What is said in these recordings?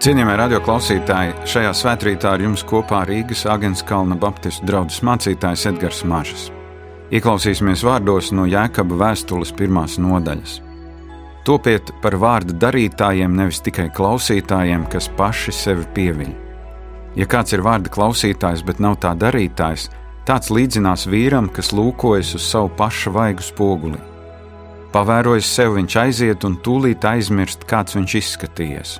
Cienījamie radioklausītāji, šajā svētkrītā ar jums kopā Rīgas Agenskalna Baptistu draugs mācītājs Edgars Mažs. Ieklausīsimies vārdos no Jēkaba vēstules pirmās nodaļas. Topiet par vārdu darītājiem, nevis tikai klausītājiem, kas paši sevi pieviļ. Ja kāds ir vārda klausītājs, bet nav tā darītājs, tāds līdzinās vīram, kas lūkojas uz savu pašu vaigu spoguli. Pavērojis sevi, viņš aiziet un tūlīt aizmirst, kāds viņš izskatījies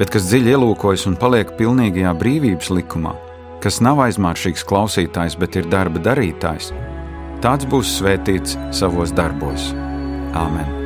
bet kas dziļi ielūkojas un paliek pilnīgajā brīvības likumā, kas nav aizmāršīgs klausītājs, bet ir darba darītājs, tāds būs svētīts savos darbos. Āmen!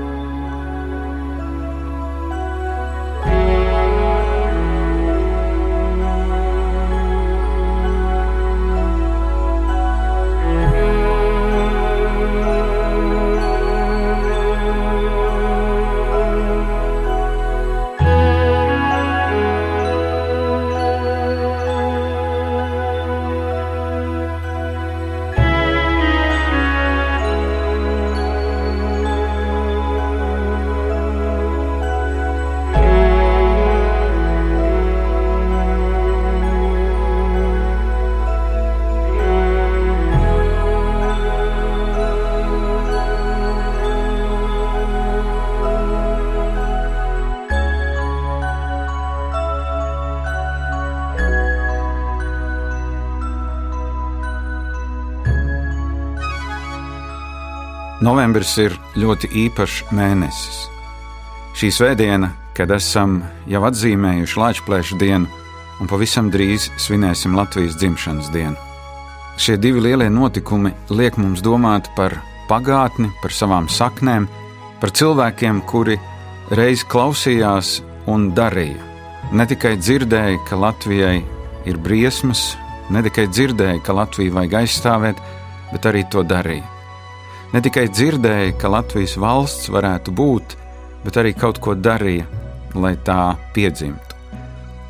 Novembris ir ļoti īpašs mēnesis. Šī svētdiena, kad esam jau atzīmējuši Latvijas dienu un pavisam drīz svinēsim Latvijas dzimšanas dienu. Šie divi lielie notikumi liek mums domāt par pagātni, par savām saknēm, par cilvēkiem, kuri reiz klausījās un darīja. Ne tikai dzirdēja, ka Latvijai ir briesmas, ne tikai dzirdēja, ka Latviju vajag aizstāvēt, bet arī to darīja ne tikai dzirdēja, ka Latvijas valsts varētu būt, bet arī kaut ko darīja, lai tā piedzimtu.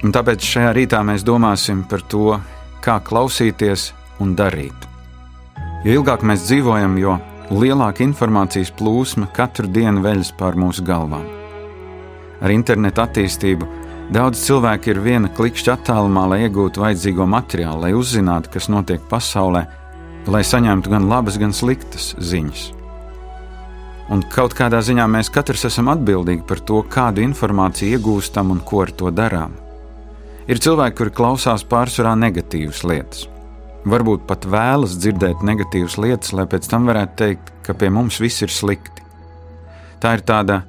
Un tāpēc šajā rītā mēs domāsim par to, kā klausīties un darīt. Jo ilgāk mēs dzīvojam, jo lielāka informācijas plūsma katru dienu veļas pār mūsu galvām. Ar internetu attīstību daudz cilvēku ir viena klikšķa attālumā, lai iegūtu vajadzīgo materiālu, lai uzzinātu, kas notiek pasaulē, lai saņemtu gan labas, gan sliktas ziņas. Un kaut kādā ziņā mēs katrs esam atbildīgi par to, kādu informāciju iegūstam un ko ar to darām. Ir cilvēki, kuri klausās pārsvarā negatīvas lietas. Varbūt pat vēlas dzirdēt negatīvas lietas, lai pēc tam varētu teikt, ka pie mums viss ir slikti. Tā ir tāda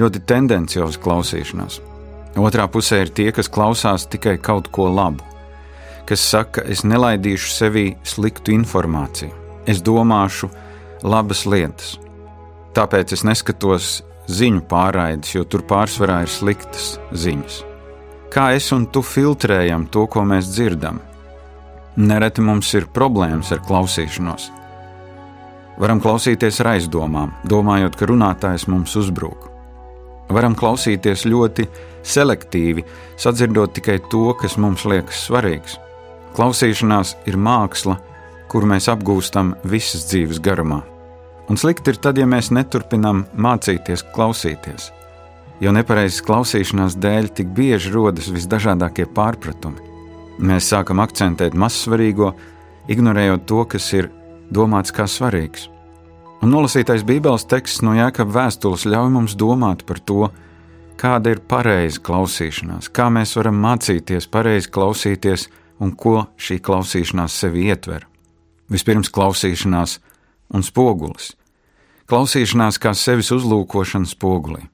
ļoti tendencioza klausīšanās. Otrā pusē ir tie, kas klausās tikai kaut ko labu kas saka, es nelaidīšu sevī sliktu informāciju, es domāšu labas lietas. Tāpēc es neskatos ziņu pārraides, jo tur pārsvarā ir sliktas ziņas. Kā es un tu filtrējam to, ko mēs dzirdam? Nereti mums ir problēmas ar klausīšanos. Varam klausīties ar aizdomām, domājot, ka runātājs mums uzbrūk. Varam klausīties ļoti selektīvi, sadzirdot tikai to, kas mums liekas svarīgs. Klausīšanās ir māksla, kuru mēs apgūstam visas dzīves garumā. Un slikti ir tad, ja mēs neturpinām mācīties klausīties, jo nepareizas klausīšanās dēļ tik bieži rodas visdažādākie pārpratumi. Mēs sākam akcentēt mazsvarīgo, ignorējot to, kas ir domāts kā svarīgs. Un nolasītais Bībeles teksts no Jēkabas vēstules ļauj mums domāt par to, kāda ir pareiza klausīšanās, kā mēs varam mācīties pareizi klausīties un ko šī klausīšanās sevi ietver. Vispirms klausīšanās un spogulis. Klausīšanās kā sevis uzlūkošana spogulī.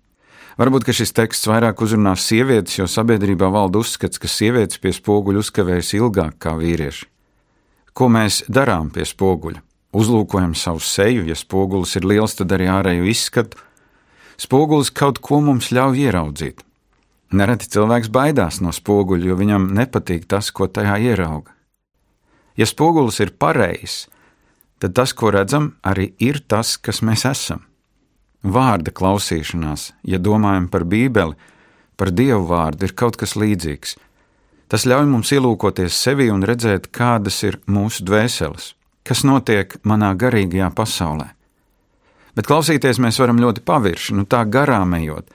Varbūt šis teksts vairāk uzrunās sievietes, jo sabiedrībā valda uzskats, ka sievietes pie spoguļa uzkavējas ilgāk kā vīrieši. Ko mēs darām pie spoguļa? Uzlūkojam savu seju, ja spogulis ir liels, tad arī ārēju izskatu. Spogulis kaut ko mums ļauj ieraudzīt. Nereti cilvēks baidās no spoguļa, jo viņam nepatīk tas, ko tajā ierauga. Ja spogulis ir pareizs, tad tas, ko redzam, arī ir tas, kas mēs esam. Vārda klausīšanās, ja domājam par Bībeli, par Dievu vārdu, ir kaut kas līdzīgs. Tas ļauj mums ielūkoties sevi un redzēt, kādas ir mūsu dvēseles, kas notiek manā garīgajā pasaulē. Bet klausīties mēs varam ļoti pavirši, nu tā garām ejot,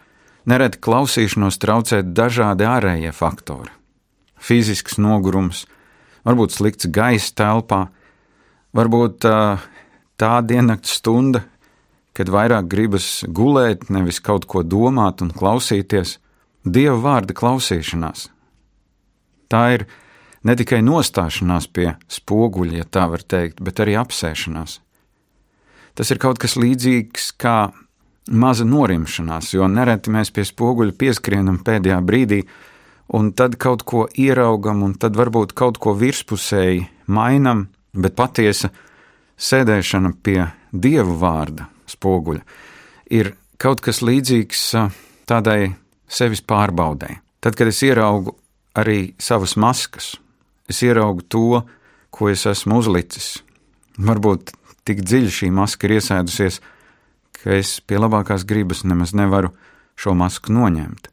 Nereti klausīšanos traucē dažādi ārējie faktori - fizisks nogurums, varbūt slikts gaisa telpā, varbūt tā diennakts stunda, kad vairāk gribas gulēt, nevis kaut ko domāt un klausīties, dieva vārda klausīšanās. Tā ir ne tikai nostāšanās pie spoguļa, ja tā var teikt, bet arī apsēšanās. Tas ir kaut kas līdzīgs kā maza norimšanās, jo nereti mēs pie spoguļa pieskrienam pēdējā brīdī, un tad kaut ko ieraugam, un tad varbūt kaut ko virspusēji mainam, bet patiesa sēdēšana pie dievu vārda spoguļa ir kaut kas līdzīgs tādai sevis pārbaudē. Tad, kad es ieraugu arī savas maskas, es ieraugu to, ko es esmu uzlicis. Varbūt tik dziļi šī maska ir iesēdusies, ka es pie labākās gribas nemaz nevaru šo masku noņemt.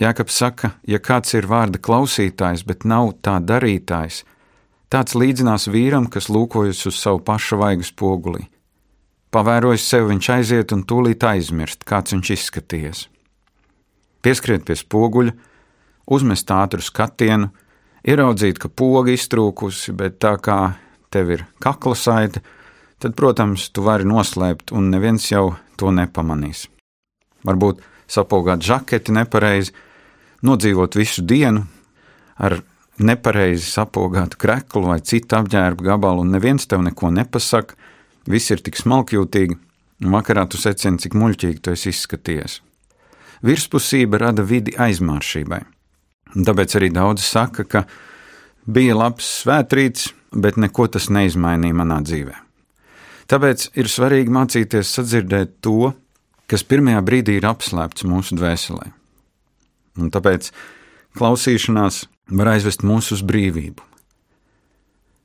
Jākaps saka, ja kāds ir vārda klausītājs, bet nav tā darītājs, tāds līdzinās vīram, kas lūkojas uz savu pašu vaigu spogulī. Pavērojis sevi, viņš aiziet un tūlīt aizmirst, kāds viņš izskaties. Pieskriet pie spoguļa, uzmest ātru skatienu, ieraudzīt, ka poga iztrūkusi, bet tā kā tev ir kakla saite, tad, protams, tu vari noslēpt, un neviens jau to nepamanīs. Varbūt sapogāt žaketi nepareizi, nodzīvot visu dienu ar nepareizi sapogātu kreklu vai citu apģērbu gabalu, un neviens tev neko nepasaka, viss ir tik smalkjūtīgi, un vakarā tu secini, cik muļķīgi tu esi izskaties. Virspusība rada vidi aizmāršībai. Tāpēc arī daudzi saka, ka bija labs svētrīts, bet neko tas neizmainīja manā dzīvēm. Tāpēc ir svarīgi mācīties sadzirdēt to, kas pirmajā brīdī ir apslēpts mūsu dvēselē. Un tāpēc klausīšanās var aizvest mūs uz brīvību.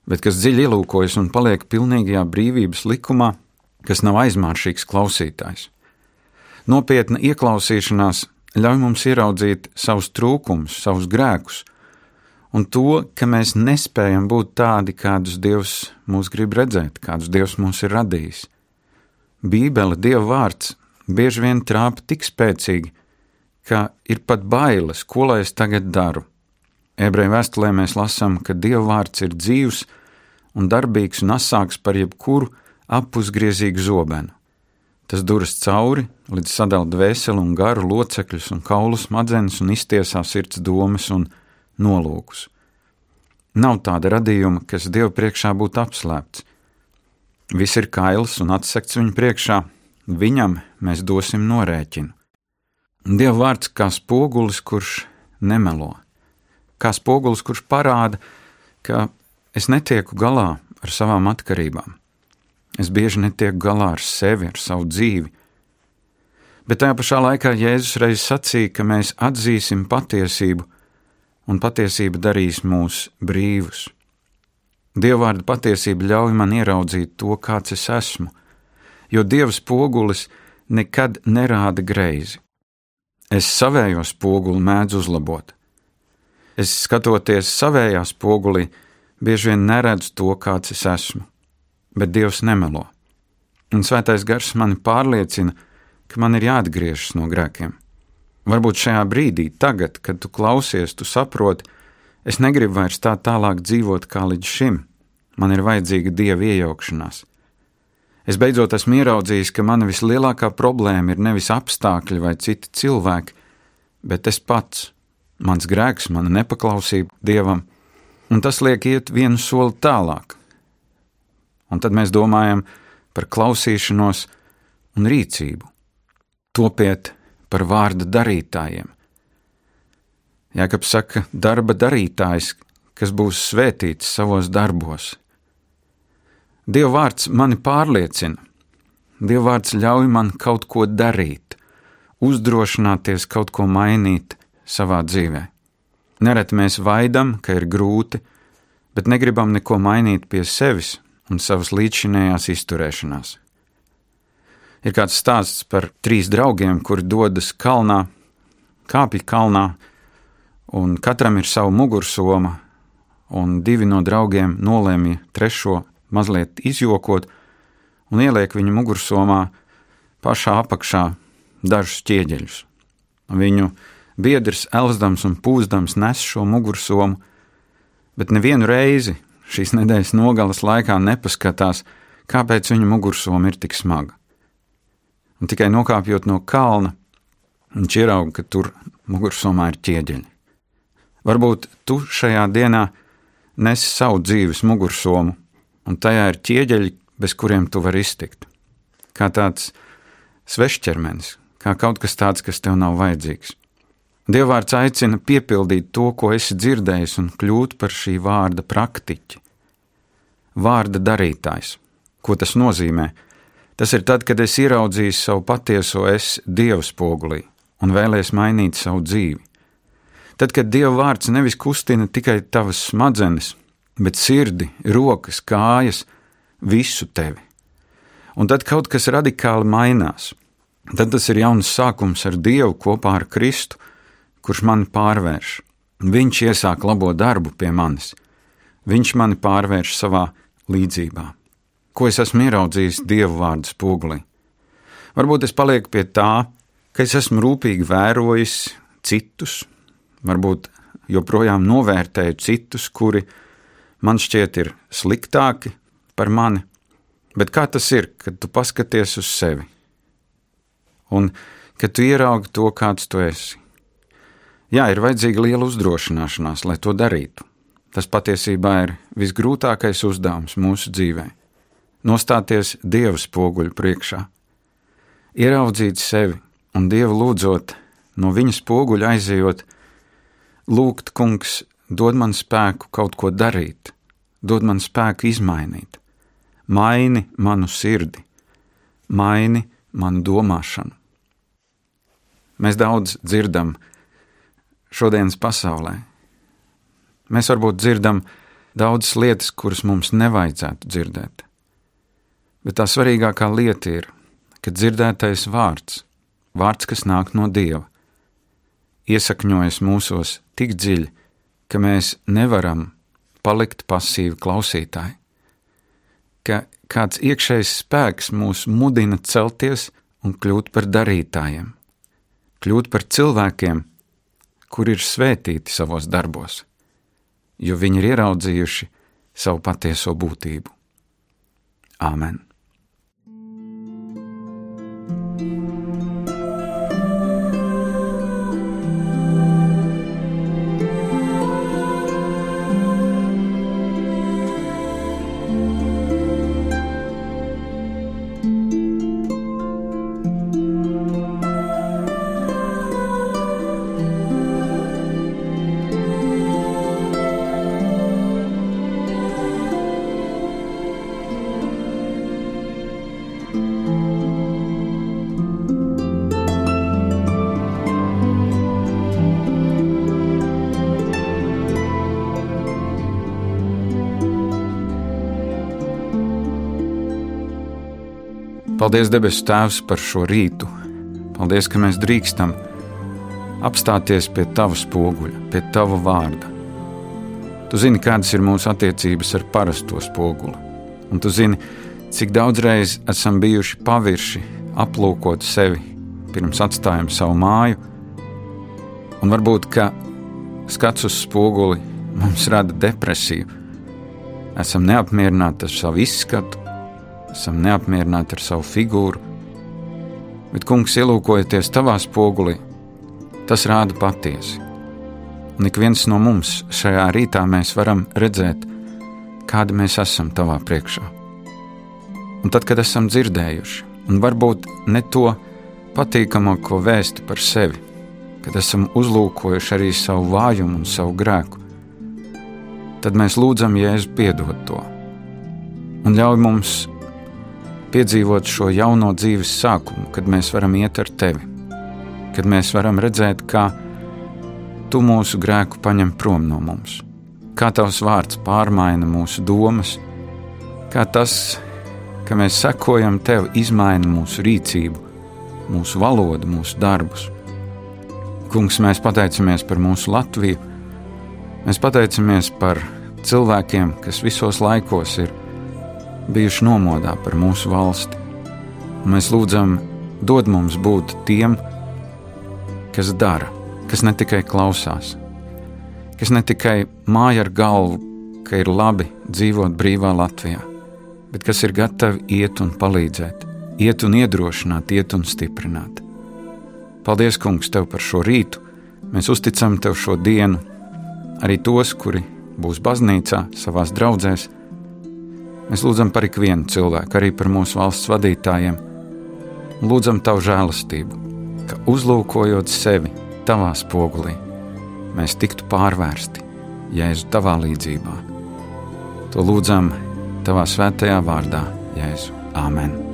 Bet kas dziļi ielūkojas un paliek pilnīgajā brīvības likumā, kas nav aizmāršīgs klausītājs. Nopietna ieklausīšanās ļauj mums ieraudzīt savus trūkumus, savus grēkus, un to, ka mēs nespējam būt tādi, kādus Dievs mūs grib redzēt, kādus Dievs mūs ir radījis. Bībele, Dieva vārds, bieži vien trāpa tik spēcīgi, ka ir pat bailes, ko lai es tagad daru. Ebreju vēstulē mēs lasām, ka Dieva vārds ir dzīvs un darbīgs un asāks par jebkuru apusgriezīgu zobenu. Tas duras cauri, līdz sadala dvēseli un garu locekļus un kaulu smadzenes un iztiesā sirds domas un nolūkus. Nav tāda radījuma, kas Dieva priekšā būtu apslēpts. Viss ir kails un atsekts viņa priekšā, viņam mēs dosim norēķinu. Dieva vārds kā spogulis, kurš nemelo, kā spogulis, kurš parāda, ka es netieku galā ar savām atkarībām. Es bieži netieku galā ar sevi, ar savu dzīvi. Bet tajā pašā laikā Jēzus reiz sacīja, ka mēs atzīsim patiesību, un patiesība darīs mūs brīvus. Dievvvārda patiesība ļauj man ieraudzīt to, kāds es esmu, jo Dieva spogulis nekad nerāda greizi. Es savējo spoguli mēdzu uzlabot. Es skatoties savējā spogulī, bieži vien neredzu to, kāds es esmu, bet Dievs nemelo. Un svētais gars mani pārliecina, ka man ir jāatgriežas no grēkiem. Varbūt šajā brīdī, tagad, kad tu klausies, tu saproti, es negribu vairs tā tālāk dzīvot kā līdz šim. Man ir vajadzīga dieva iejaukšanās. Es beidzot esmu ieraudzījis, ka mana vislielākā problēma ir nevis apstākļi vai citi cilvēki, bet es pats, mans grēks, mana nepaklausība dievam, un tas liek iet vienu soli tālāk. Un tad mēs domājam par klausīšanos un rīcību. Topiet par vārda darītājiem. Jēkabs saka, darba darītājs, kas būs svētīts savos darbos. Dieva vārds mani pārliecina, Dieva vārds ļauj man kaut ko darīt, uzdrošināties kaut ko mainīt savā dzīvē. Nereti mēs vaidam, ka ir grūti, bet negribam neko mainīt pie sevis un savas līdzšinējās izturēšanās. Ir kāds stāsts par trīs draugiem, kuri dodas kalnā, kāpj kalnā, un katram ir sava mugursoma, un divi no draugiem nolēma trešo mazliet izjokot un ieliek viņa mugursomā pašā apakšā dažus ķieģeļus. Viņu biedrs Elsdams un Pūzdams nes šo mugursomu, bet nevienu reizi šīs nedēļas nogalas laikā nepaskatās, kāpēc viņa mugursoma ir tik smaga. Un tikai nokāpjot no kalna, viņš ieraudzīja, ka tur mugursomā ir ķieģeļi. Varbūt tu šajā dienā nesi savu dzīves mugursomu, un tajā ir ķieģeļi, bez kuriem tu vari iztikt. Kā tāds svešķermenis, kā kaut kas tāds, kas tev nav vajadzīgs. Dievvvārds aicina piepildīt to, ko esi dzirdējis, un kļūt par šī vārda praktiķi. Vārda darītājs. Ko tas nozīmē? Tas ir tad, kad es ieraudzīju savu patieso es Dieva spogulī un vēlēs mainīt savu dzīvi. Tad, kad Dieva vārds nevis kustina tikai tavas smadzenes, bet sirdi, rokas, kājas, visu tevi. Un tad kaut kas radikāli mainās. Tad tas ir jauns sākums ar Dievu kopā ar Kristu, kurš mani pārvērš. Viņš iesāk labo darbu pie manis. Viņš mani pārvērš savā līdzībā. Ko es esmu ieraudzījis Dieva vārdu spogulī? Varbūt es palieku pie tā, ka es esmu rūpīgi vērojis citus, varbūt joprojām novērtēju citus, kuri man šķiet ir sliktāki par mani, bet kā tas ir, kad tu paskaties uz sevi un kad tu ieraugi to, kāds tu esi? Jā, ir vajadzīga liela uzdrošināšanās, lai to darītu. Tas patiesībā ir visgrūtākais uzdevums mūsu dzīvē - nostāties Dieva spoguļu priekšā, ieraudzīt sevi un Dievu lūdzot, no viņa spoguļa aizejot, lūgt, Kungs, dod man spēku kaut ko darīt, dod man spēku izmainīt, maini manu sirdi, maini manu domāšanu. Mēs daudz dzirdam, šodienas pasaulē. Mēs varbūt dzirdam daudzas lietas, kuras mums nevajadzētu dzirdēt. Bet tā svarīgākā lieta ir, ka dzirdētais vārds, vārds, kas nāk no Dieva, iesakņojas mūsos tik dziļi, ka mēs nevaram palikt pasīvi klausītāji, ka kāds iekšējs spēks mūs mudina celties un kļūt par darītājiem, kļūt par cilvēkiem, kur ir svētīti savos darbos, jo viņi ir ieraudzījuši savu patieso būtību. Āmen! Paldies, debesu Tēvs, par šo rītu. Paldies, ka mēs drīkstam apstāties pie Tava spoguļa, pie Tava vārda. Tu zini, kādas ir mūsu attiecības ar parasto spoguli, un Tu zini, cik daudzreiz esam bijuši pavirši aplūkot sevi pirms atstājam savu māju, un varbūt, ka skats uz spoguli mums rada depresiju. Esam neapmierināti ar savu izskatu, esam neapmierināti ar savu figūru, bet, kungs, ielūkojoties tavā spogulī, tas rāda patiesi. Un ik viens no mums šajā rītā mēs varam redzēt, kādi mēs esam tavā priekšā. Un tad, kad esam dzirdējuši, un varbūt ne to patīkamāko vēstu par sevi, kad esam uzlūkojuši arī savu vājumu un savu grēku, tad mēs lūdzam Jēzu piedot to un ļauj mums piedzīvot šo jauno dzīves sākumu, kad mēs varam iet ar tevi, kad mēs varam redzēt, kā tu mūsu grēku paņem prom no mums, kā tavs vārds pārmaina mūsu domas, kā tas, ka mēs sekojam tev, izmaina mūsu rīcību, mūsu valodu, mūsu darbus. Kungs, mēs pateicamies par mūsu Latviju, mēs pateicamies par cilvēkiem, kas visos laikos ir bijuši nomodā par mūsu valsti. Mēs lūdzam, dod mums būt tiem, kas dara, kas ne tikai klausās, kas ne tikai māja ar galvu, ka ir labi dzīvot brīvā Latvijā, bet kas ir gatavi iet un palīdzēt, iet un iedrošināt, iet un stiprināt. Paldies, Kungs, Tev par šo rītu! Mēs uzticam Tev šo dienu, arī tos, kuri būs baznīcā, savās draudzēs. Mēs lūdzam par ikvienu cilvēku, arī par mūsu valsts vadītājiem. Lūdzam Tavu žēlastību, ka uzlūkojot sevi Tavā spogulī, mēs tiktu pārvērsti Jēzu Tavā līdzībā. To lūdzam Tavā svētajā vārdā, Jēzu. Āmen!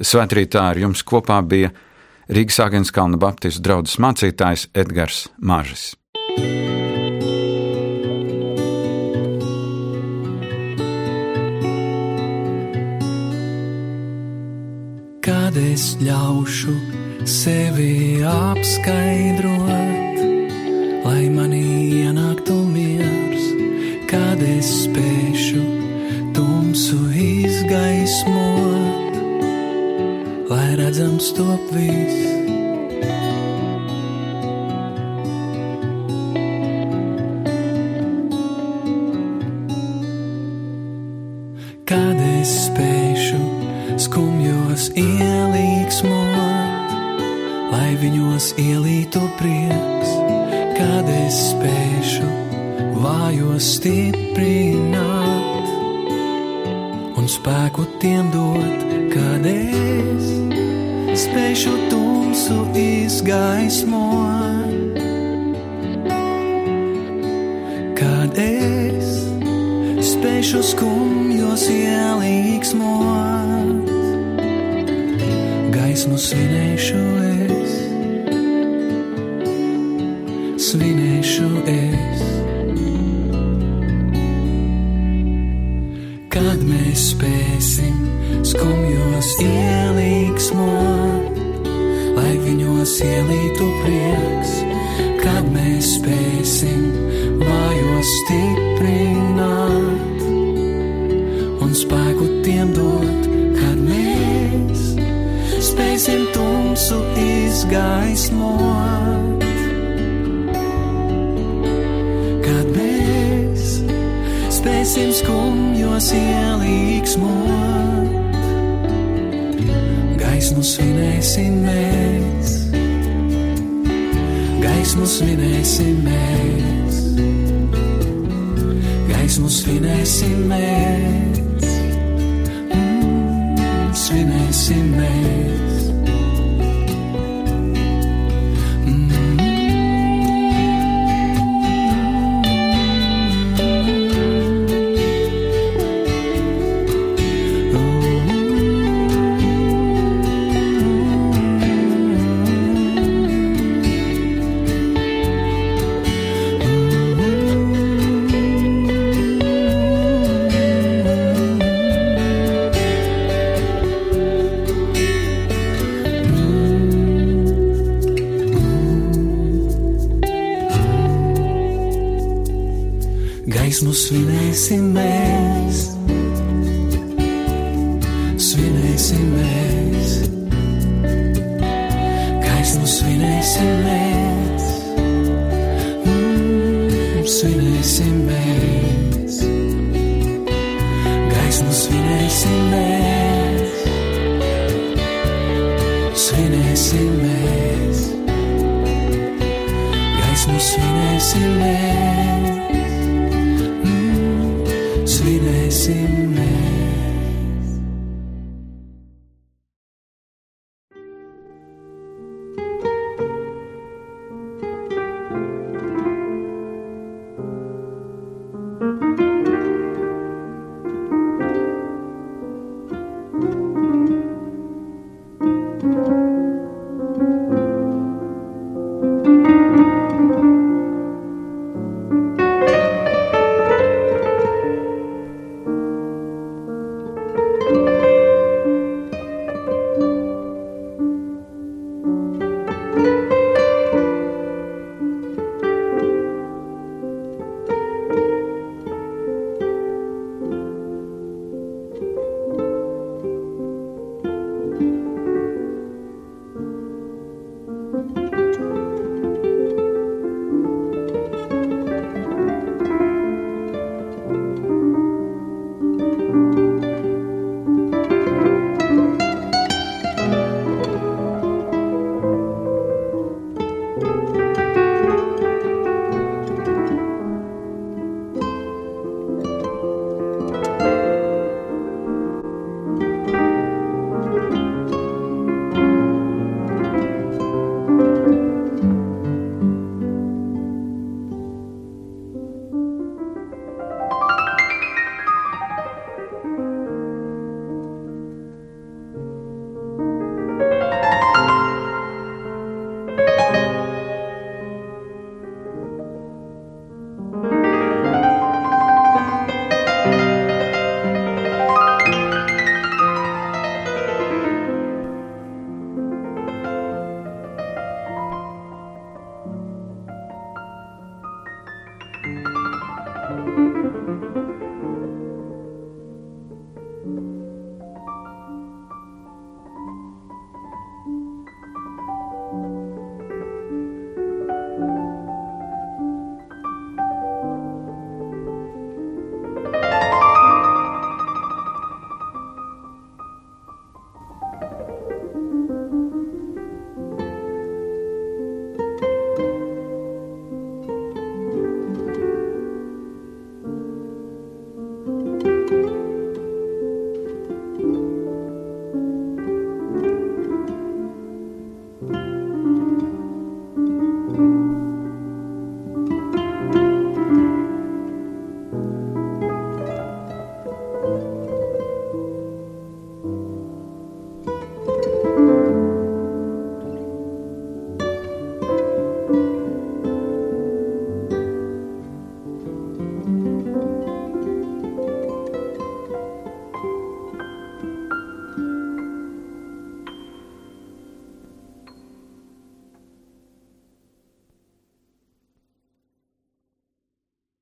Svētrītā ar jums kopā bija Rīgas Agenskalna Baptistu draugs mācītājs Edgars Māžis. Kad es ļaušu sevi apskaidrot, lai manī ienāktu miers, kad es spēšu tumsu izgaismot lai redzams top viss. Es spēšu skumjos ielīgsmot, lai viņos ielītu prieks, es spēšu vājos stiprināt un spēku tiem dot, kad es spēšu tumsu izgaismot, kad es spēšu skumjos ielīgsmot, gaismu svinēšu es, svinēšu es. Kad mēs spēsim skumjos ielīgsmot, lai viņos ielītu prieks, kad mēs spēsim vājos stiprināt un spēku tiem dot, kad mēs spēsim tumsu izgaismot. Kad mēs spēsim skumjos ielīgsmot, gaismu svinēsim mēs, gaismu svinēsim mēs, gaismu svinēsim mēs, mm, svinēsim mēs. Gaismu svinēsim mēs, svinēsim mēs, gaismu svinēsim mēs, mm, svinēsim mēs, gaismu svinēsim mēs, svinēsim mēs, gaismu svinēsim mēs, mm, svinēsim mēs.